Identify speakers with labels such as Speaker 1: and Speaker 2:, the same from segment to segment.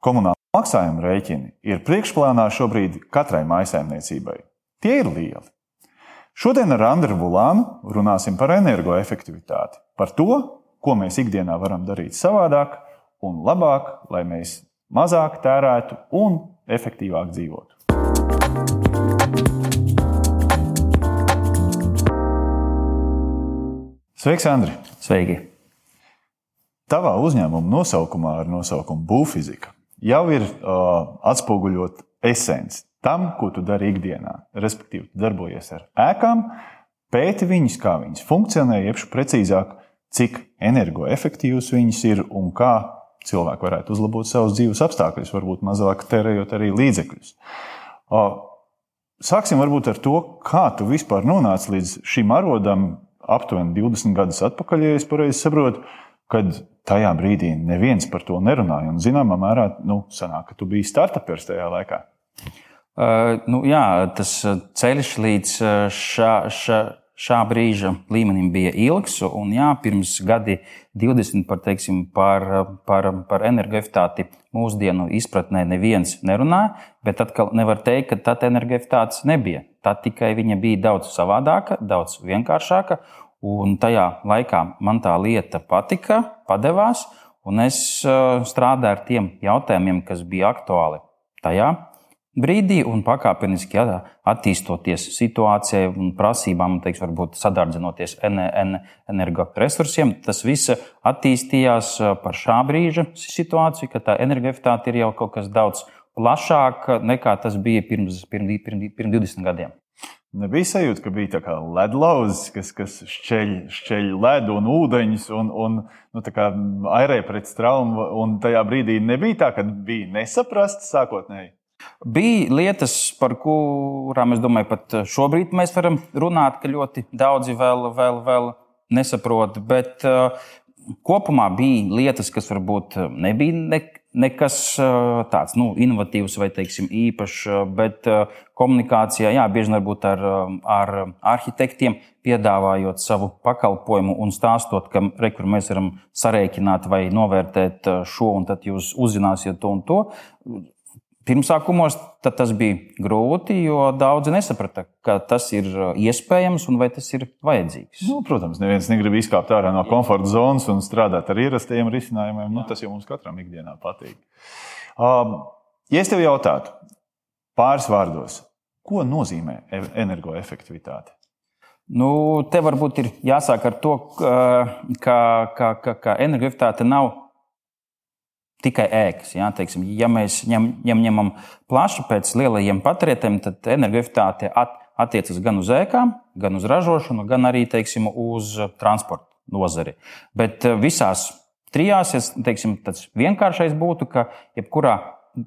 Speaker 1: Komunāla maksājuma rēķini ir priekšplānā šobrīd katrai mājsaimniecībai. Tie ir lieli. Šodien ar Andru Vulānu runāsim par energoefektivitāti, par to, ko mēs ikdienā varam darīt savādāk un labāk, lai mēs mazāk tērētu un efektīvāk dzīvotu. Sveiks, Andri!
Speaker 2: Sveiki!
Speaker 1: Tavā uzņēmuma nosaukumā ar nosaukumu Būvfizika jau ir uh, atspoguļot esence tam, ko tu dari ikdienā. Respektīvi, tu darbojies ar ēkām, pēti viņas, kā viņas funkcionē, jeb precīzāk, cik energoefektīvas viņas ir un kā cilvēki varētu uzlabot savus dzīves apstākļus, varbūt mazāk tērējot arī līdzekļus. Uh, sāksim varbūt ar to, kā tu vispār nonāci līdz šim arodam aptuveni 20 gadus atpakaļ, ja es pareizi saprotu, kad tajā brīdī neviens par to nerunāja. Un, zināmā mērā, nu, sanāk, ka tu biji startupers tajā laikā.
Speaker 2: Uh, nu, jā, tas ceļš līdz šā, šā, šā brīža līmenim bija ilgs. Un, jā, pirms gadi 20 par, teiksim, par, par, par energoefektivitāti mūsdienu izpratnē neviens nerunāja, bet atkal nevar teikt, ka tad energoefektivitātes nebija. Tad tikai viņa bija daudz savādāka, daudz vienkāršāka. Un tajā laikā man tā lieta patika, padevās, un es strādāju ar tiem jautājumiem, kas bija aktuāli tajā brīdī, un pakāpeniski jā, attīstoties situācijai un prasībām, teiks, varbūt sadardzinoties energoresursiem, tas viss attīstījās par šā brīža situāciju, ka tā energoefektivitāte ir jau kaut kas daudz plašāk nekā tas bija pirms, pirms, pirms, pirms 20 gadiem.
Speaker 1: Nebija sajūta, ka bija tā kā ledlauzis, kas, kas šķeļ, šķeļ ledu un ūdeņus un, un nu, airē pret traumu. Un tajā brīdī nebija tā, ka bija nesaprasts sākotnēji.
Speaker 2: Bija lietas, par kurām es domāju, pat šobrīd mēs varam runāt, ka ļoti daudzi vēl, vēl, vēl nesaprot. Bet uh, kopumā bija lietas, kas varbūt nebija ne, nekas tāds nu, inovatīvs vai teiksim, īpašs, bet komunikācijā, jā, bieži varbūt ar, ar arhitektiem, piedāvājot savu pakalpojumu un stāstot, ka rekur mēs varam sarēķināt vai novērtēt šo, un tad jūs uzzināsiet to un to Pirmsākumos tas bija grūti, jo daudzi nesaprata, ka tas ir uh, iespējams un vai tas ir vajadzīgs.
Speaker 1: Nu, protams, neviens negrib izkāpt ārā no komforta zonas un strādāt ar ierastajiem risinājumiem. Nu, tas jau mums katram ikdienā patīk. Um, ja es tev jautātu pāris vārdos, ko nozīmē e-, energoefektivitāte?
Speaker 2: Nu, te varbūt ir jāsāk ar to, ka, ka, ka, ka energoefektivitāte nav tikai ēkas. Ja, teiksim, ja mēs ņem, ņem, ņemam plašu pēc lielajiem patērētiem, tad energoefektivitāte at, attiecas gan uz ēkām, gan uz ražošanu, gan arī teiksim, uz transporta nozari. Bet eh, visās trijās, teiksim, tas vienkāršais būtu, ka jebkurā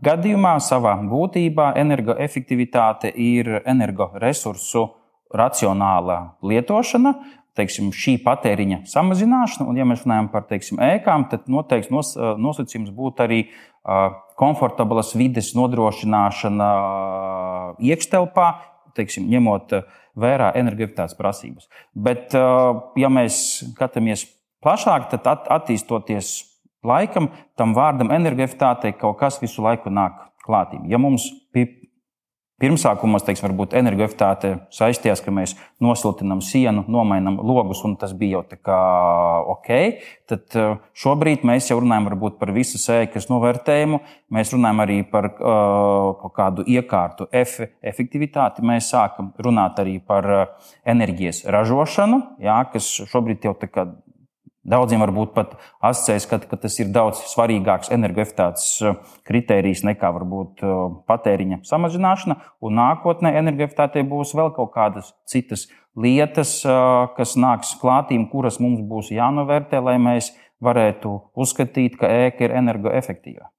Speaker 2: gadījumā savā būtībā energoefektivitāte ir energoresursu racionāla lietošana, teiksim, šī patēriņa samazināšana, un, ja mēs runājam par teiksim, ēkām, tad noteikti nos, nosacījums būtu arī komfortablas vides nodrošināšana iekštelpā, teiksim, ņemot vērā energoefektivitātes prasības. Bet, ja mēs skatāmies plašāk, tad attīstoties laikam, tam vārdam energoefektivitātei kaut kas visu laiku nāk klātībā. Ja mums Pirmsākumos, teiksim, varbūt energoefektivitāte saistījās, ka mēs nosiltinām sienu, nomainām logus, un tas bija jau tā kā ok. Tad eh, šobrīd mēs jau runājam par visu sēklas novērtējumu. Mēs runājam arī par uh, kādu iekārtu efe, efektivitāti. Mēs sākam runāt arī par uh, enerģijas ražošanu, jā, kas šobrīd jau tā kā Daudziem varbūt pat asociējas, ka, ka tas ir daudz svarīgāks energoefektivitātes uh, kritērijs nekā varbūt uh, patēriņa samazināšana. Un nākotnē energoefektivitātei būs vēl kaut kādas citas lietas, uh, kas nāks klātīm, kuras mums būs jānovērtē, lai mēs varētu uzskatīt, ka ēka ir energoefektīva.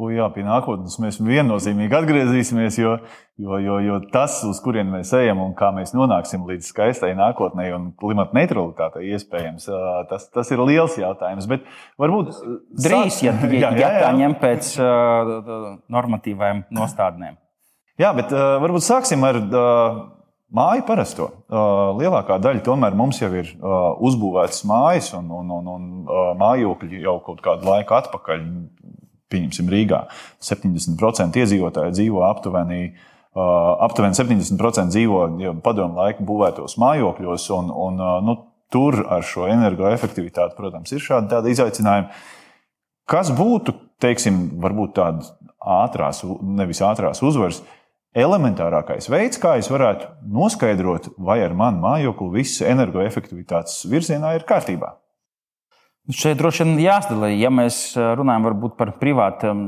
Speaker 1: U, jā, pie nākotnes mēs viennozīmīgi atgriezīsimies, jo, jo, jo, jo tas, uz kurien mēs ejam un kā mēs nonāksim līdz skaistai nākotnē un klimata neutralitātei, iespējams, tas, tas ir liels jautājums. Bet varbūt
Speaker 2: drīz, ja, ja, jā, jā, jā. tā ņem pēc uh, normatīvām nostādnēm.
Speaker 1: Jā, bet uh, varbūt sāksim ar. Uh, Māju parasto. Lielākā daļa tomēr mums jau ir uzbūvētas mājas, un, un, un, un mājokļi jau kaut kādu laiku atpakaļ pieņemsim, Rīgā 70% iedzīvotāji dzīvo aptuveni. Uh, aptuveni 70% dzīvo padomu laiku būvētos mājokļos, un, un uh, nu, tur ar šo energoefektivitāti, protams, ir šādi izaicinājumi. Kas būtu, teiksim, varbūt tādas ātrās, nevis ātrās uzvaras, elementārākais veids, kā es varētu noskaidrot, vai ar manu mājokli viss energoefektivitātes virzienā ir kārtībā?
Speaker 2: Šeit droši vien jāsadala, ja mēs runājam par privātām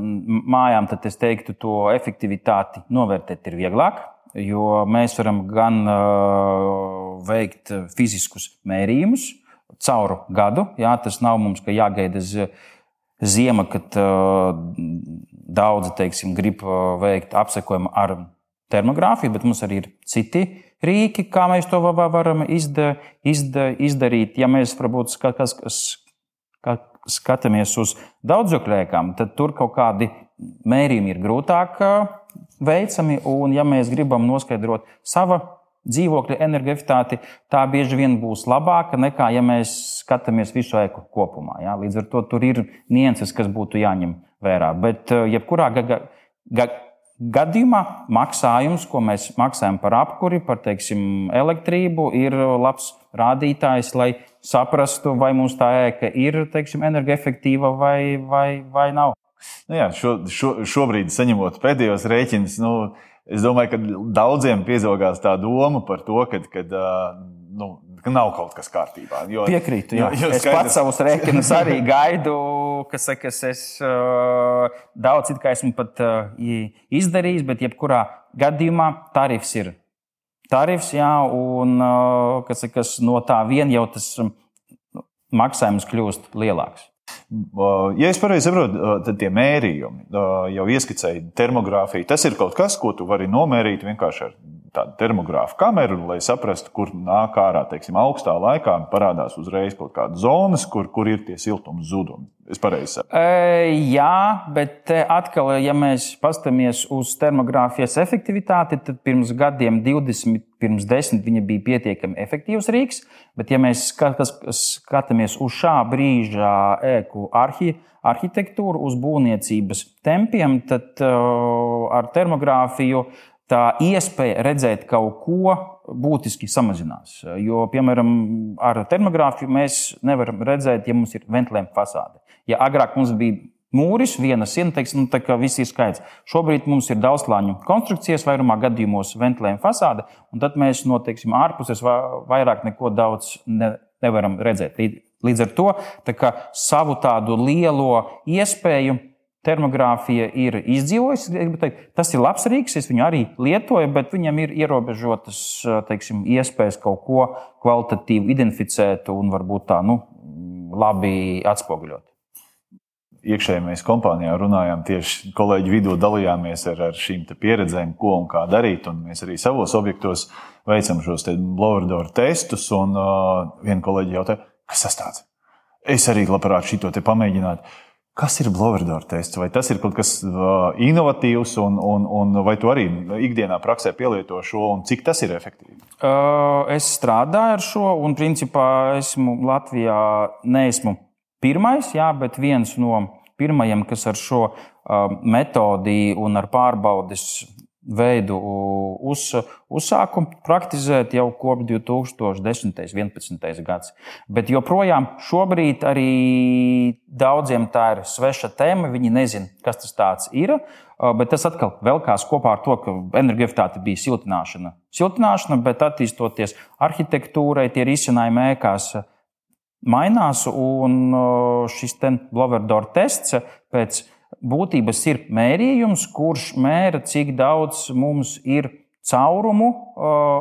Speaker 2: mājām, tad es teiktu, to efektivitāti novērtēt ir vieglāk. Jo mēs varam gan uh, veikt fiziskus mērījumus cauru gadu. Jā, tas nav mums jāgaida ziema, kad uh, daudzi teiksim, grib veikt apsekojumu ar termogrāfiju, bet mums arī ir citi rīki, kā mēs to varam izda, izda, izdarīt. Ja mēs varbūt kas, kas, skatāmies uz daudzokļēkām, tad tur kaut kādi mērījumi ir grūtāk veicami. Un, ja mēs gribam noskaidrot savu dzīvokļa energoefektivitāti, tā bieži vien būs labāka nekā, ja mēs skatāmies visu eku kopumā. Ja? Līdz ar to tur ir nianses, kas būtu jāņem vērā. Bet, jebkurā ga, ga, gadījumā maksājums, ko mēs maksājam par apkuri, par teiksim, elektrību, ir labs rādītājs, lai saprastu, vai mums tā ēka ir teiksim, energoefektīva vai, vai, vai nav.
Speaker 1: Nu jā, šo, šo, šobrīd, saņemot pēdējos rēķinus, nu, es domāju, ka daudziem piezogās tā doma par to, ka, kad, nu, ka nav kaut kas kārtībā.
Speaker 2: Jo, Piekrītu. Jo, jo es skaidrs... pats savus rēķinus arī gaidu, kas saka, es uh, daudz it kā esmu pat uh, izdarījis, bet jebkurā gadījumā tarifs ir tarifs, jā, un uh, kas, kas no tā vien jau tas maksājums kļūst lielāks.
Speaker 1: Ja es pareizi saprotu, tad tie mērījumi jau ieskicēja termogrāfiju. Tas ir kaut kas, ko tu vari nomērīt vienkārši ar tādu termogrāfu kameru, lai saprastu, kur nāk ārā, teiksim, augstā laikā parādās uzreiz kaut kādas zonas, kur, kur ir tie siltuma zudumi. Es pareizi saprotu.
Speaker 2: E, jā, bet atkal, ja mēs paskatāmies uz termogrāfijas efektivitāti, tad pirms gadiem, 20, pirms 10, viņa bija pietiekami efektīvs rīks. Bet, ja mēs skatāmies uz šā brīža ēku arhi, arhitektūru, uz būvniecības tempiem, tad uh, ar termogrāfiju uh, tā iespēja redzēt kaut ko būtiski samazinās. Jo, piemēram, ar termogrāfiju mēs nevaram redzēt, ja mums ir ventilējuma fasāde. Ja agrāk mums bija mūris, viena siena, teiksim, nu, tā kā viss ir skaidrs. Šobrīd mums ir daudzslāņu konstrukcijas, vairumā gadījumos ventilējuma fasāde, un tad mēs no teiksim, ārpuses vairāk neko daudz ne, nevaram redzēt. Līdz ar to tā savu tādu lielo iespēju termogrāfija ir izdzīvojusi. Tas ir labs rīks, es viņu arī lietoju, bet viņam ir ierobežotas teiksim, iespējas kaut ko kvalitatīvi identificēt un varbūt tā nu, labi atspoguļot.
Speaker 1: Iekšēji mēs kompānijā runājām, tieši kolēģi vidū dalījāmies ar, ar šīm pieredzēm, ko un kā darīt. Un mēs arī savos objektos veicam šos blower testus. Un uh, viena kolēģi jautāja, kas tas tāds? Es arī labprāt šo pamēģinātu. Kas ir Bloverdora tests? Vai tas ir kaut kas uh, inovatīvs, un, un, un vai tu arī ikdienā praksē pielieto šo, un cik tas ir efektīvi?
Speaker 2: Uh, es strādāju ar šo, un principā esmu Latvijā neesmu pirmais, jā, bet viens no pirmajiem, kas ar šo uh, metodi un ar pārbaudes veidu uz, uzsāku praktizēt jau kopš 2010. un 2011. gads. Bet joprojām šobrīd arī daudziem tā ir sveša tēma. Viņi nezina, kas tas ir. Bet tas atkal velkās kopā ar to, ka energoefektivitāte bija siltināšana. Siltināšana, bet attīstoties arhitektūrai, tie risinājumi ēkās mainās. Un šis Bloverdora tests pēc būtības ir mērījums, kurš mēra, cik daudz mums ir caurumu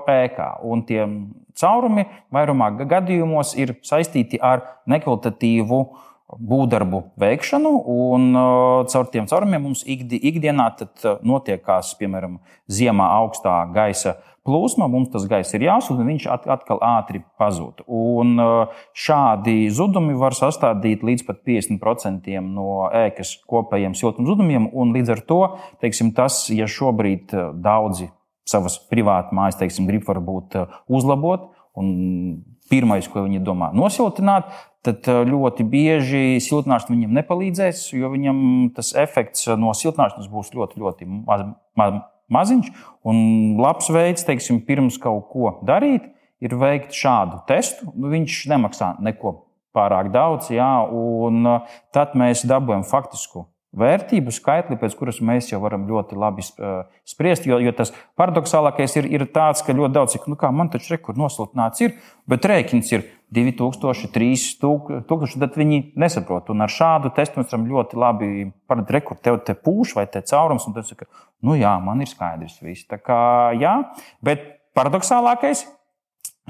Speaker 2: ēkā. Un tie caurumi vairumā gadījumos ir saistīti ar nekvalitatīvu būvdarbu veikšanu, un caur tiem caurumiem mums ikdienā notiekās, piemēram, ziemā augstā gaisa plūsma, mums tas gaiss ir jāsūta, un viņš atkal ātri pazūd. Un uh, šādi zudumi var sastādīt līdz pat 50% no ēkas kopējiem siltuma zudumiem, un līdz ar to teiksim, tas, ja šobrīd uh, daudzi savas privātas mājas teiksim, grib varbūt uh, uzlabot un pirmais, ko viņi domā, nosiltināt, tad ļoti bieži siltināšana viņam nepalīdzēs, jo viņam tas efekts no siltināšanas būs ļoti, ļoti maz, maz, maziņš. Un labs veids, teiksim, pirms kaut ko darīt, ir veikt šādu testu. Nu, viņš nemaksā neko pārāk daudz, jā, un tad mēs dabūjam faktisku vērtību skaitli, pēc kuras mēs jau varam ļoti labi spriest. Jo, jo tas paradoxālākais ir, ir tāds, ka ļoti daudz, nu kā man taču rekur nosiltināts ir, bet rēķins ir 2000, 3000, tad viņi nesaprot. Un ar šādu testu mēs varam ļoti labi paredzēt, rekur tev te pūš vai te caurums, un tas ir, nu jā, man ir skaidrs viss. Tā kā jā, bet paradoxālākais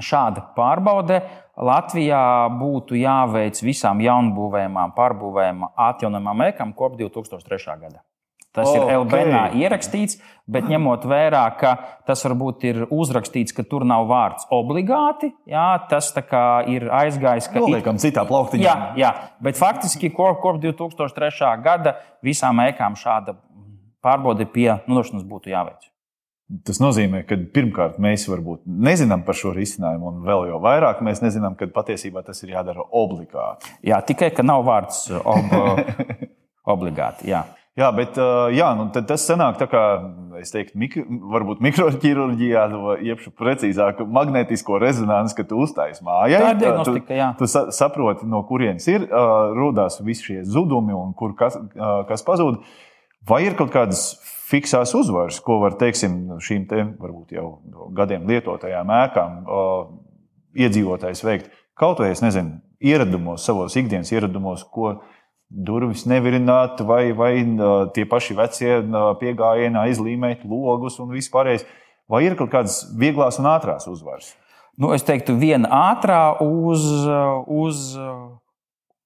Speaker 2: šāda pārbaude Latvijā būtu jāveic visām jaunbūvēmām, pārbūvēmām, atjaunojamām ēkām kopš 2003. gada. Tas okay. ir LBNā ierakstīts, bet ņemot vērā, ka tas varbūt ir uzrakstīts, ka tur nav vārds obligāti, jā, tas ir aizgājis. Ka
Speaker 1: Noliekam it... citā plauktiņā.
Speaker 2: Jā, jā, bet faktiski kopš 2003. gada visām ēkām šāda pārbaude pie nodošanas būtu jāveic.
Speaker 1: Tas nozīmē, ka pirmkārt mēs varbūt nezinām par šo risinājumu, un vēl jau vairāk mēs nezinām, ka patiesībā tas ir jādara obligāti.
Speaker 2: Jā, tikai ka nav vārds ob obligāti. Jā.
Speaker 1: Jā, bet jā, nu, tas sanāk tā kā, es teiktu, mikro, varbūt mikroķirurģijā, jeb precīzāk, magnetisko rezonanci, ka tu uztaisīji mājā.
Speaker 2: Tā ir diagnostika, jā.
Speaker 1: Tu, tu saproti, no kurienes ir, rodās visi šie zudumi un kur kas, kas pazūd. Vai ir kaut kādas fiksās uzvaras, ko var teiksim, šīm te, varbūt jau gadiem lietotajām ēkām iedzīvotājs veikt. Kaut vai es nezinu, ieradumos, savos ikdienas ieradumos, ko durvis nevirināt, vai, vai tie paši vecie piegājienā izlīmēt logus un vispārējais. Vai ir kaut kādas vieglās un ātrās uzvaras?
Speaker 2: Nu, es teiktu, viena ātrā uz, uz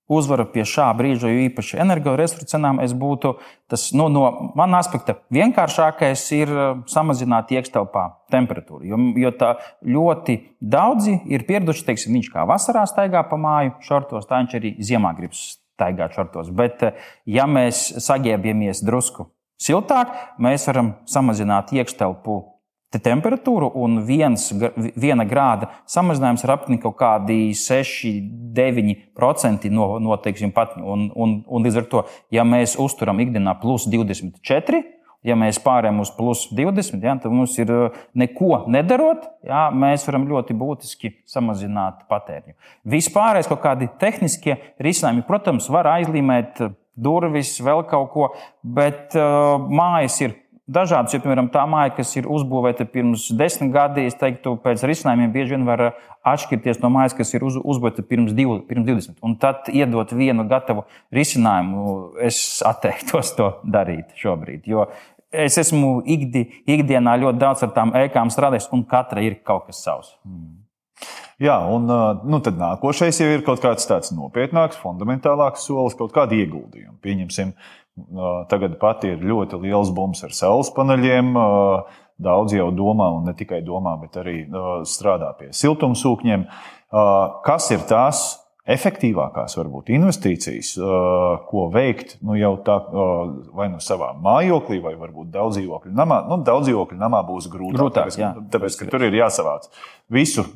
Speaker 2: uzvara pie šā brīža, jo īpaši energoresursu cenām, es būtu tas nu, no manas aspekta vienkāršākais ir samazināt iekštelpā temperatūru. Jo, jo tā ļoti daudzi ir pieraduši, teiksim, viņš kā vasarā staigā pa māju šortos, tā viņš arī ziemā grib staigāt šortos. Bet, uh, ja mēs sagiebjamies drusku siltāk, mēs varam samazināt iekštelpu temperatūru, un viens, viena grāda samazinājums ir aptuveni kaut kādi 6-9% no, no teiksim, patņu. Un, un, un līdz ar to, ja mēs uzturam ikdienā plus 24, ja mēs pārējām uz plus 20, ja, tad mums ir neko nedarot, ja, mēs varam ļoti būtiski samazināt patēriņu. Vispārējais kaut kādi tehniskie risinājumi, protams, var aizlīmēt durvis, vēl kaut ko, bet uh, mājas ir dažādas. Jo, piemēram, tā māja, kas ir uzbūvēta pirms desmit gadiem, es teiktu, pēc risinājumiem bieži vien var atšķirties no mājas, kas ir uz, uzbūvēta pirms, divu, pirms 20. Un tad iedot vienu gatavu risinājumu, es atteiktos to darīt šobrīd. Jo es esmu ikdi, ikdienā ļoti daudz ar tām ēkām strādājis, un katra ir kaut kas savs. Mm.
Speaker 1: Jā, un nu, tad nākošais jau ir kaut kāds tāds nopietnāks, fundamentālāks solis, kaut kāda ieguldījuma. Pieņemsim, Tagad pat ir ļoti liels bums ar saules paneļiem. Daudz jau domā, un ne tikai domā, bet arī strādā pie siltumsūkņiem. Kas ir tās efektīvākās, varbūt, investīcijas, ko veikt nu, jau tā, vai nu savā mājoklī, vai varbūt daudz dzīvokļu namā. Nu, daudz dzīvokļu namā būs grūtāk, grūtāk tāpēc, jā. tāpēc, ka tur ir jāsavāc visu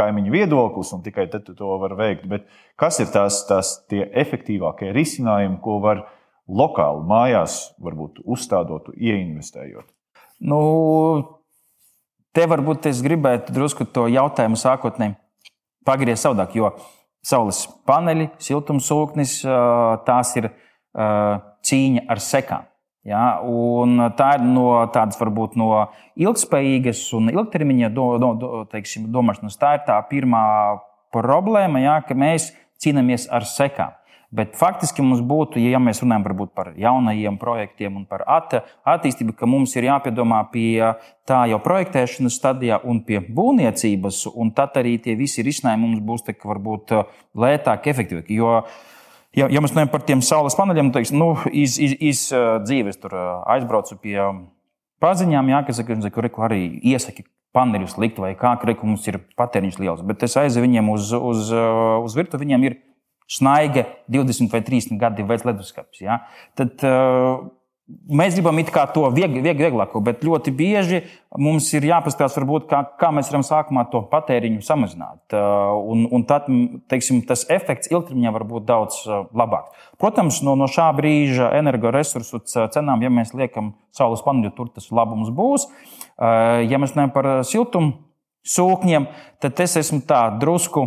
Speaker 1: kaimiņu viedoklis, un tikai tad to var veikt. Bet kas ir tās, tās tie efektīvākie risinājumi, ko var lokāli mājās, varbūt uzstādot, ieinvestējot?
Speaker 2: Nu, te varbūt es gribētu drusku to jautājumu sākotnēji pagriezt savādāk, jo saules paneļi, siltumsūknis, tās ir cīņa ar sekām. Ja, tā ir no tādas varbūt no ilgspējīgas un ilgtermiņa do, do, do, teiksim, domāšanas. Tā ir tā pirmā problēma, ja, ka mēs cīnāmies ar sekām. Bet faktiski mums būtu, ja mēs runājam par jaunajiem projektiem un par at attīstību, ka mums ir jāpiedomā pie tā jau projektēšanas stadijā un pie būvniecības, un tad arī tie visi risinājumi mums būs tā, varbūt lētāk, efektīvāk. Jo, ja, ja mēs runājam par tiem saules paneļiem, tad nu, iz, iz, iz dzīves tur aizbraucu pie paziņām, jā, kas saka, ka arī iesaka paneļus likt vai kā, ka mums ir patēriņš liels. Bet es aizēju viņiem uz, uz, uz virtuvi, viņiem ir Šnaiga 20 vai 30 gadi veids leduskapis. Ja? Tad uh, Mēs gribam to viegli, viegli, vieglāko, bet ļoti bieži mums ir jāpaskatās, varbūt, kā, kā mēs varam sākumā to patēriņu samazināt. Uh, un, un tad teiksim, tas efekts ilgtermiņā var būt daudz uh, labāks. Protams, no, no šā brīža energoresursu cenām, ja mēs liekam saules paneļu, tur tas labums būs. Ja mēs runājam par siltumu sūkņiem, tad es esmu tā drusku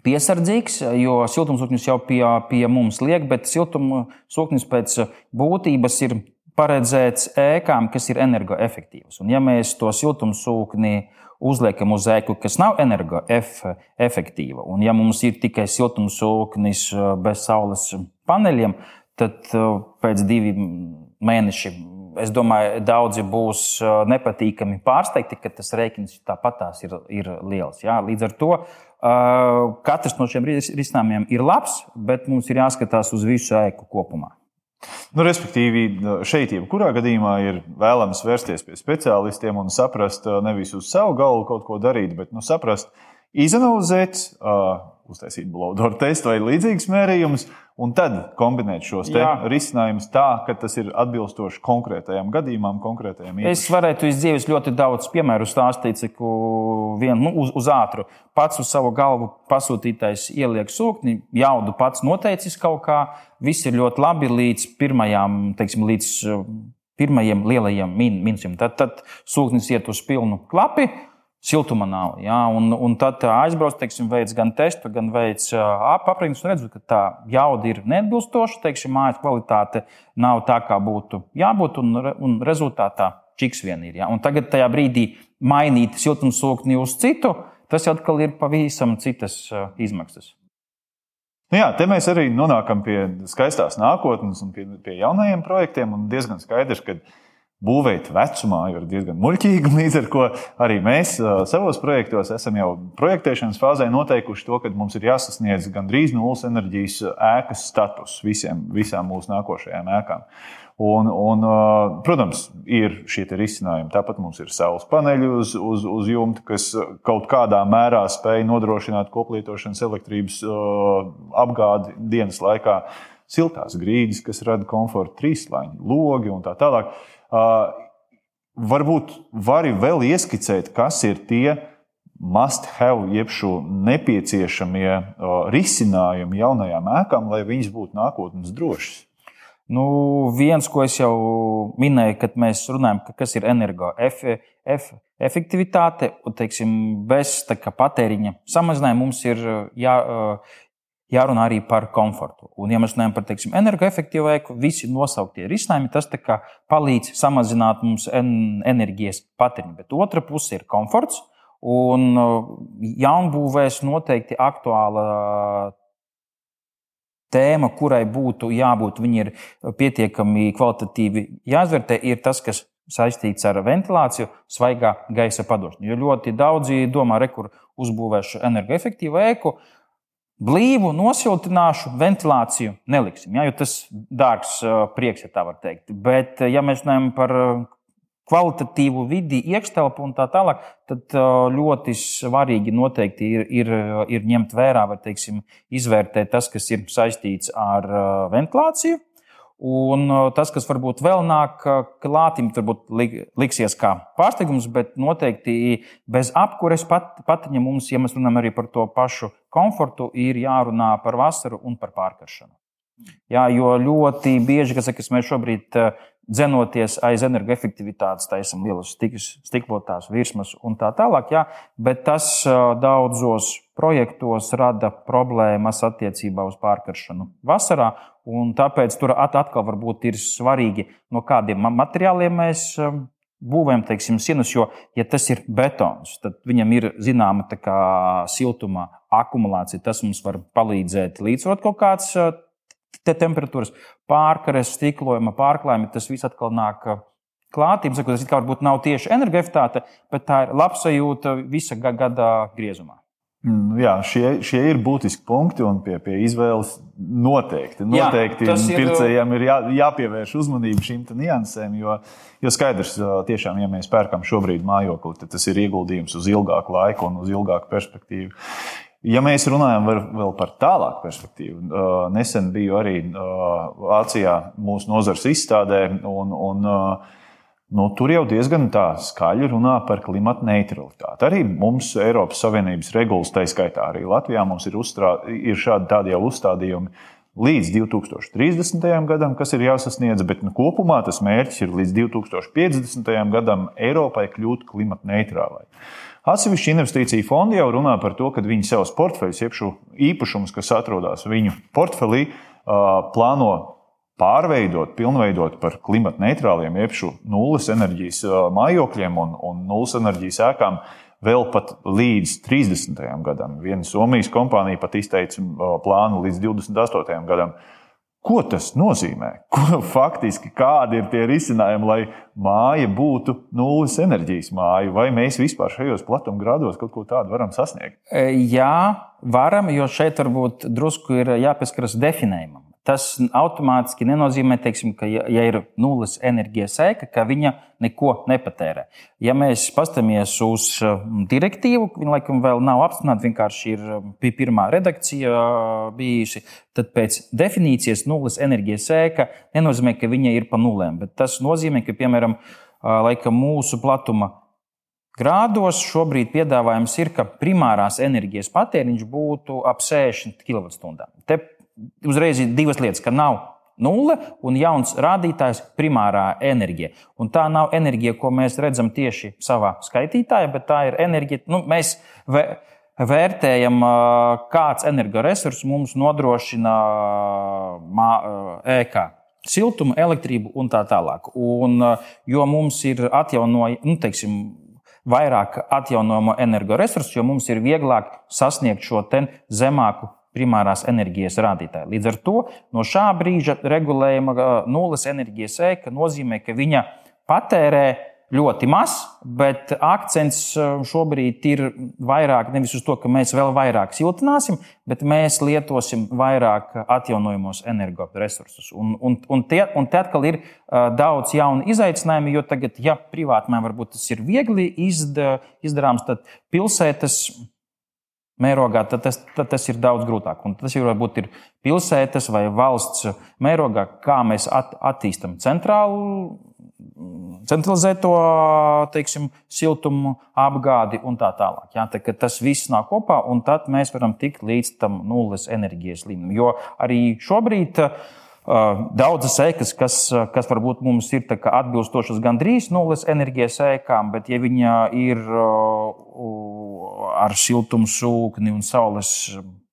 Speaker 2: piesardzīgs, jo siltumsūknis jau pie, pie mums liek, bet siltumsūknis pēc būtības ir paredzēts ēkām, kas ir energoefektīvas. Un ja mēs to siltumsūkni uzliekam uz ēku, kas nav energoefektīva, un ja mums ir tikai siltumsūknis bez saules paneļiem, tad pēc diviem mēnešiem es domāju, daudzi būs nepatīkami pārsteigti, ka tas rēķins tāpatās ir, ir liels. Jā. Līdz ar to katrs no šiem risinājumiem ir labs, bet mums ir jāskatās uz visu ēku kopumā.
Speaker 1: Nu, respektīvi, šeit, jebkurā gadījumā, ir vēlams vērsties pie speciālistiem un saprast, nevis uz savu galvu kaut ko darīt, bet nu, saprast, izanalizēt, uztaisīt blodoru testu vai līdzīgus mērījumus, un tad kombinēt šos risinājumus tā, ka tas ir atbilstoši konkrētajam gadījumam, konkrētajam
Speaker 2: īpašumam. Es varētu iz dzīves ļoti daudz piemēru stāstīt, cik vien nu, uz, uz ātru pats uz savu galvu pasūtītais ieliek sūkni, jaudu pats noteicis kaut kā, viss ir ļoti labi līdz pirmajām, teiksim, līdz pirmajiem lielajiem min minusiem. Tad, tad sūknis iet uz pilnu klapu siltuma nav. Ja? Un, un tad aizbrauc, teiksim, veids gan testu, gan veids aprēķinus, un redzu, ka tā jauda ir neatbilstoša, teiksim, mājas kvalitāte nav tā, kā būtu jābūt, un, un rezultātā čiks vien ir. Ja? Un tagad tajā brīdī mainīt siltumsūkni uz citu, tas atkal ir pavisam citas izmaksas.
Speaker 1: Nu jā, te mēs arī nonākam pie skaistās nākotnes un pie, pie jaunajiem projektiem. Diezgan skaidrs, ka būvēt vecumā ir diezgan muļķīgi. Līdz ar to arī mēs savos projektos esam jau projektēšanas fāzē noteikuši to, ka mums ir jāsasniedz gandrīz nulles enerģijas ēkas status visiem, visām mūsu nākošajām ēkām. Un, un, protams, ir šie risinājumi. Tāpat mums ir saules paneļi uz, uz, uz jumta, kas kaut kādā mērā spēj nodrošināt koplietošanas elektrības apgādi dienas laikā. Siltās grīdas, kas rada komfortu, trīslāņi, logi un tā tālāk. Uh, varbūt vari vēl ieskicēt, kas ir tie must have, jeb šo nepieciešamie risinājumi jaunajām ēkām, lai viņas būtu nākotnes drošas.
Speaker 2: Nu, viens, ko es jau minēju, kad mēs runājam, ka kas ir energoefektivitāte, un teiksim, bez kā, patēriņa samazinājuma mums ir jā, jārunā arī par komfortu. Un, ja mēs runājam par teiksim, energoefektīvu ēku, visi nosauktie risinājumi, tas palīdz samazināt mums enerģijas patēriņu. Bet otra puse ir komforts. Un uh, jaunbūvēs noteikti aktuāla tēma, kurai būtu jābūt, viņi ir pietiekami kvalitatīvi jāizvērtē, ir tas, kas saistīts ar ventilāciju, svaigā gaisa padošanu. Jo ļoti daudzi domā, re, kur uzbūvēšu energoefektīvu ēku, blīvu, nosiltināšu, ventilāciju neliksim. Ja, tas ir dārgs prieks, ja tā var teikt. Bet, ja mēs runājam par kvalitatīvu vidi, iekštelpu un tā tālāk, tad ļoti svarīgi noteikti ir, ir, ir ņemt vērā, vai teiksim, izvērtēt tas, kas ir saistīts ar ventilāciju Un tas, kas varbūt vēl nāk klātim, varbūt liksies kā pārsteigums, bet noteikti bez apkures pat, patiņa mums, ja mēs runājam arī par to pašu komfortu, ir jārunā par vasaru un par pārkaršanu. Jā, jo ļoti bieži, kas saka, mēs šobrīd dzenoties aiz energoefektivitātes, taisam lielas stiklotās virsmas un tā tālāk, jā, bet tas daudzos projektos rada problēmas attiecībā uz pārkaršanu vasarā tāpēc tur atkal varbūt ir svarīgi, no kādiem materiāliem mēs um, būvējam, teiksim, sienas, jo, ja tas ir betons, tad viņam ir zināma kā, siltuma akumulācija. Tas mums var palīdzēt līdzsvarot kaut kādas te temperatūras, pārkares, stiklojuma, pārklājuma. Tas viss atkal nāk klātības, tas varbūt nav tieši energoefektivitāte, bet tā ir labsajūta visa gada griezumā.
Speaker 1: Mm, jā, šie, šie ir būtiski punkti, un pie, pie izvēles noteikti, noteikti Jā, ir, pircējiem ir jā, jāpievērš uzmanība šīm niansēm. Jo, jo skaidrs, tiešām, ja mēs pērkam šobrīd mājokli, tad tas ir ieguldījums uz ilgāku laiku un uz ilgāku perspektīvu. Ja mēs runājam var, vēl par tālāku perspektīvu, nesen biju arī Vācijā mūsu nozars izstādē, un, un nu, tur jau diezgan tā skaļi runā par klimata neutralitāti. Arī mums Eiropas Savienības regulas, tā skaitā arī Latvijā, ir, uzstrā, ir šādi tādi jau uzstādījumi līdz 2030. gadam, kas ir jāsasniedz, bet nu, kopumā tas mērķis ir līdz 2050. gadam Eiropai kļūt klimata neitrālai. Atsevišķi investīcija fondi jau runā par to, ka viņi savus portfeļus, jeb īpašumus, kas atrodas viņu portfelī, plāno pārveidot, pilnveidot par klimata neitrāliem, jeb šo nulles enerģijas mājokļiem un, un nulles enerģijas ēkām vēl pat līdz 30. gadam. Viena Somijas kompānija pat izteica plānu līdz 28. gadam. Ko tas nozīmē? Ko, faktiski, kādi ir tie risinājumi, lai māja būtu nulles enerģijas māja? Vai mēs vispār šajos platumgrādos kaut ko tādu varam sasniegt?
Speaker 2: Jā, varam, jo šeit varbūt drusku ir jāpieskaras definējumam. Tas automātiski nenozīmē, teiksim, ka, ja, ja ir nulles enerģijas ēka, ka viņa neko nepatērē. Ja mēs paskatāmies uz um, direktīvu, viņa laikam vēl nav apstiprināta, vienkārši ir um, pirmā redakcija bijusi, tad pēc definīcijas nulles enerģijas ēka nenozīmē, ka viņa ir pa nulēm. Tas nozīmē, ka, piemēram, laikam mūsu platuma grādos šobrīd piedāvājums ir, ka primārās enerģijas patēriņš būtu ap 60 kWh. Te uzreiz ir divas lietas, ka nav nulle un jauns rādītājs - primārā enerģija. Un tā nav enerģija, ko mēs redzam tieši savā skaitītājā, bet tā ir enerģija. Nu, mēs vērtējam, kāds energoresurss mums nodrošina ēkā. Siltumu, elektrību un tā tālāk. Un, jo mums ir atjaunojami, nu, teiksim, vairāk atjaunojamo energoresursu, jo mums ir vieglāk sasniegt šo zemāku primārās enerģijas rādītāji. Līdz ar to no šā brīža regulējuma nulles enerģijas ēka nozīmē, ka viņa patērē ļoti maz, bet akcents šobrīd ir vairāk nevis uz to, ka mēs vēl vairāk siltināsim, bet mēs lietosim vairāk atjaunojamos energoresursus. Un, un, un, tie, un te atkal ir daudz jaunu izaicinājumu, jo tagad, ja privātmēm varbūt tas ir viegli izdarāms, tad pilsētas mērogā, tad tas, tad tas ir daudz grūtāk. Un tas ir varbūt ir pilsētas vai valsts mērogā, kā mēs at, attīstam centrālu, centralizēto teiksim, siltumu apgādi un tā tālāk. Jā, tā, tas viss nāk kopā, un tad mēs varam tikt līdz tam nulles enerģijas līmenim. Jo arī šobrīd. Uh, daudzas ēkas, kas, kas varbūt mums ir atbilstošas gandrīz nulles enerģijas ēkām, bet ja viņa ir ar siltumu sūkni un saules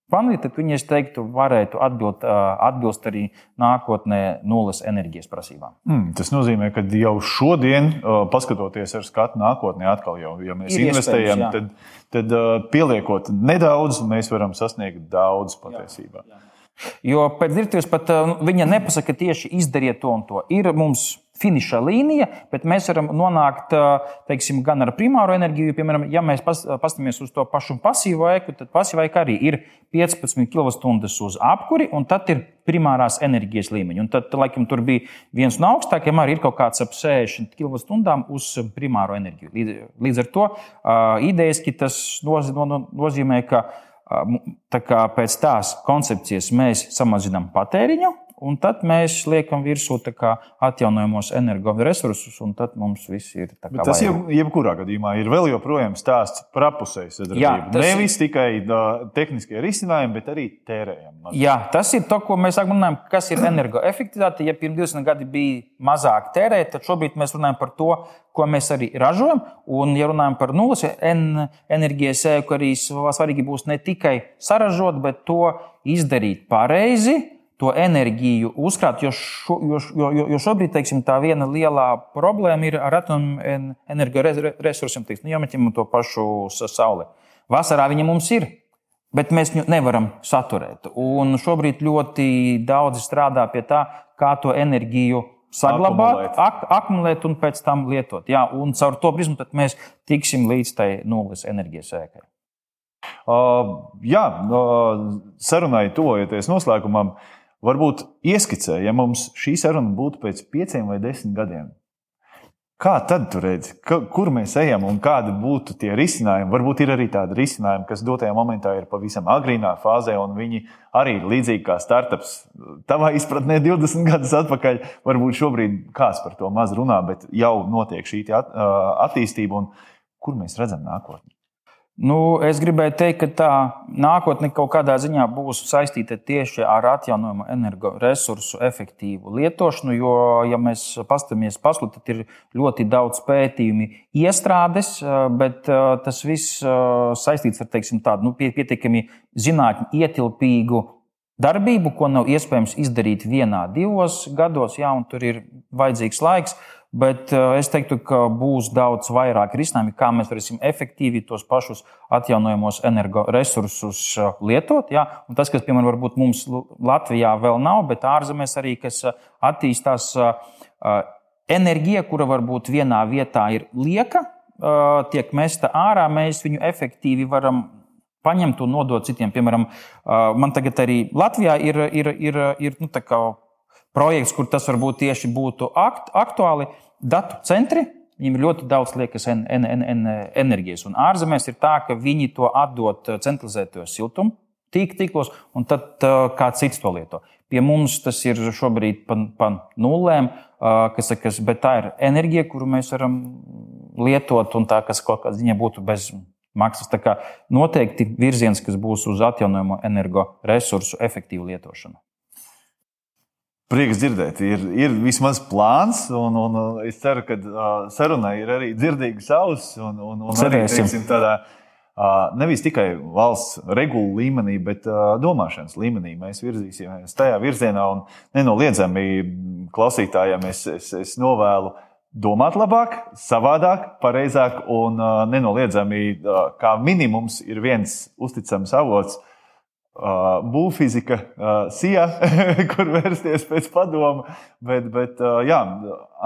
Speaker 2: paneli, tad viņi, es teiktu, varētu atbild, atbilst arī nākotnē nulles enerģijas prasībām.
Speaker 1: Mm, tas nozīmē, ka jau šodien, paskatoties ar skatu nākotnē, atkal jau, ja mēs ir investējam, tad, tad pieliekot nedaudz, mēs varam sasniegt daudz patiesībā. Jā, jā.
Speaker 2: Jo pēc direktīvas pat viņa nepasaka tieši izdariet to un to. Ir mums finiša līnija, bet mēs varam nonākt teiksim, gan ar primāro enerģiju. Piemēram, ja mēs paskatāmies uz to pašu pasīvo eku, tad pasīvā eka arī ir 15 kWh uz apkuri, un tad ir primārās enerģijas līmeņi. Un tad, laikam, tur bija viens no augstākajiem, arī ir kaut kāds ap 60 kWh uz primāro enerģiju. Līdz ar to idejaski tas nozīmē, ka tā kā pēc tās koncepcijas mēs samazinām patēriņu, un tad mēs liekam virsū atjaunojamos energoresursus, un tad mums viss ir tā kā.
Speaker 1: Tas jau, jebkurā gadījumā ir vēl joprojām stāsts par apusēju sadarbību. Tas... Nevis tikai uh, tehniskie risinājumi, bet arī tērējam.
Speaker 2: Jā, tas ir tas, ko mēs runājam, kas ir energoefektivitāte. Ja pirms 20 gadi bija mazāk tērēt, tad šobrīd mēs runājam par to, ko mēs arī ražojam. Un, ja runājam par nulles enerģijas sēku, arī svarīgi būs ne tikai saražot, bet to izdarīt pareizi to enerģiju uzkrāt, jo, šo, jo, jo, jo šobrīd teiksim, tā viena lielā problēma ir ar atomenergoresursiem. Nu, ņemam to pašu sauli, vasarā viņa mums ir. Bet mēs viņu nevaram saturēt. Un šobrīd ļoti daudzi strādā pie tā, kā to enerģiju saglabāt, ak akumulēt un pēc tam lietot. Jā, un caur to prizmu mēs tiksim līdz tai nulles enerģijas ēkai.
Speaker 1: Uh, jā, uh, sarunai tuvojoties noslēgumam, uh, Varbūt ieskicē, ja mums šī saruna būtu pēc pieciem vai desmit gadiem, Kā tad tu redzi, kur mēs ejam un kādi būtu tie risinājumi? Varbūt ir arī tādi risinājumi, kas dotajā momentā ir pavisam agrīnā fāzē, un viņi arī ir līdzīgi kā startups. Tavā izpratnē 20 gadus atpakaļ, varbūt šobrīd kāds par to maz runā, bet jau notiek šī attīstība, un kur mēs redzam nākotni?
Speaker 2: Nu, es gribēju teikt, ka tā nākotne kaut kādā ziņā būs saistīta tieši ar atjaunojumu energoresursu efektīvu lietošanu. Jo, ja mēs paskatāmies pasaulē, tad ir ļoti daudz pētījumu, iestrādes, bet tas viss saistīts ar teiksim, tādu nu, pietiekami zinātnē ietilpīgu darbību, ko nav iespējams izdarīt vienā, divos gados, un tur ir vajadzīgs laiks. Bet uh, es teiktu, ka būs daudz vairāk risinājumu, kā mēs varēsim efektīvi tos pašus atjaunojamos energoresursus uh, lietot. Ja? Un tas, kas, piemēram, varbūt mums Latvijā vēl nav, bet ārzemēs arī, kas uh, attīstās enerģija, kura varbūt vienā vietā ir lieka, tiek mesta ārā, mēs viņu efektīvi varam paņemt un nodot citiem. Piemēram, man tagad arī Latvijā ir, ir, ir, ir nu, projekts, kur tas varbūt tieši būtu akt, aktuāli. Datu centri, viņiem ļoti daudz liekas en, en, en, en, enerģijas. Un ārzemēs ir tā, ka viņi to atdod centralizētos siltumu tīklos, un tad uh, kāds cits to lieto. Pie mums tas ir šobrīd pa, pa nulēm, uh, kas, kas, bet tā ir enerģija, kuru mēs varam lietot, un tā, kas kaut kādā ziņā būtu bez maksas. Tā kā noteikti virziens, kas būs uz atjaunojamo energoresursu efektīvu lietošanu.
Speaker 1: Prieks dzirdēt, ir, ir vismaz plāns, un, un es ceru, ka uh, sarunai ir arī dzirdīgas ausis. Un, un, un arī, teiksim, tādā, uh, nevis tikai valsts regulu līmenī, bet uh, domāšanas līmenī mēs virzīsimies tajā virzienā. Nenoliedzami klausītājiem es, es, es novēlu domāt labāk, savādāk, pareizāk un uh, nenoliedzami, uh, kā minimums, ir viens uzticams avots Uh, būvfizika, uh, SIA, kur vērsties pēc padoma. Bet, bet uh, jā,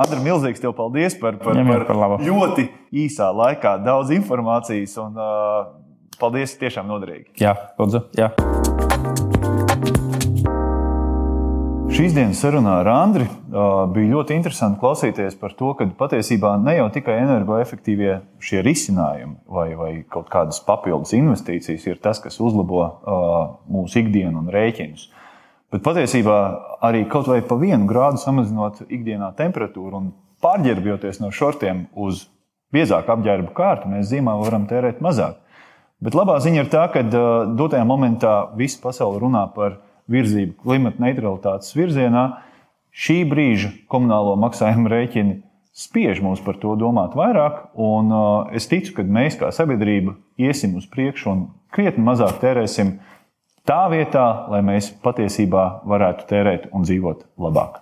Speaker 1: Andri, milzīgs tev paldies par, par, par, par ļoti īsā laikā daudz informācijas un paldies tiešām noderīgi.
Speaker 2: Jā, lūdzu. Jā.
Speaker 1: Šīs dienas sarunā ar Andri bija ļoti interesanti klausīties par to, ka patiesībā ne jau tikai energoefektīvie šie risinājumi vai, vai kaut kādas papildus investīcijas ir tas, kas uzlabo mūsu ikdienu un rēķinus. Bet patiesībā arī kaut vai pa vienu grādu samazinot ikdienā temperatūru un pārģērbjoties no šortiem uz biezāku apģērbu kārtu, mēs zīmē varam tērēt mazāk. Bet labā ziņa ir tā, ka dotajā momentā visa pasaule runā par virzību klimata neutralitātes virzienā, šī brīža komunālo maksājumu rēķini spiež mums par to domāt vairāk. Un, uh, es ticu, ka mēs kā sabiedrība iesim uz priekšu un krietni mazāk tērēsim tā vietā, lai mēs patiesībā varētu tērēt un dzīvot labāk.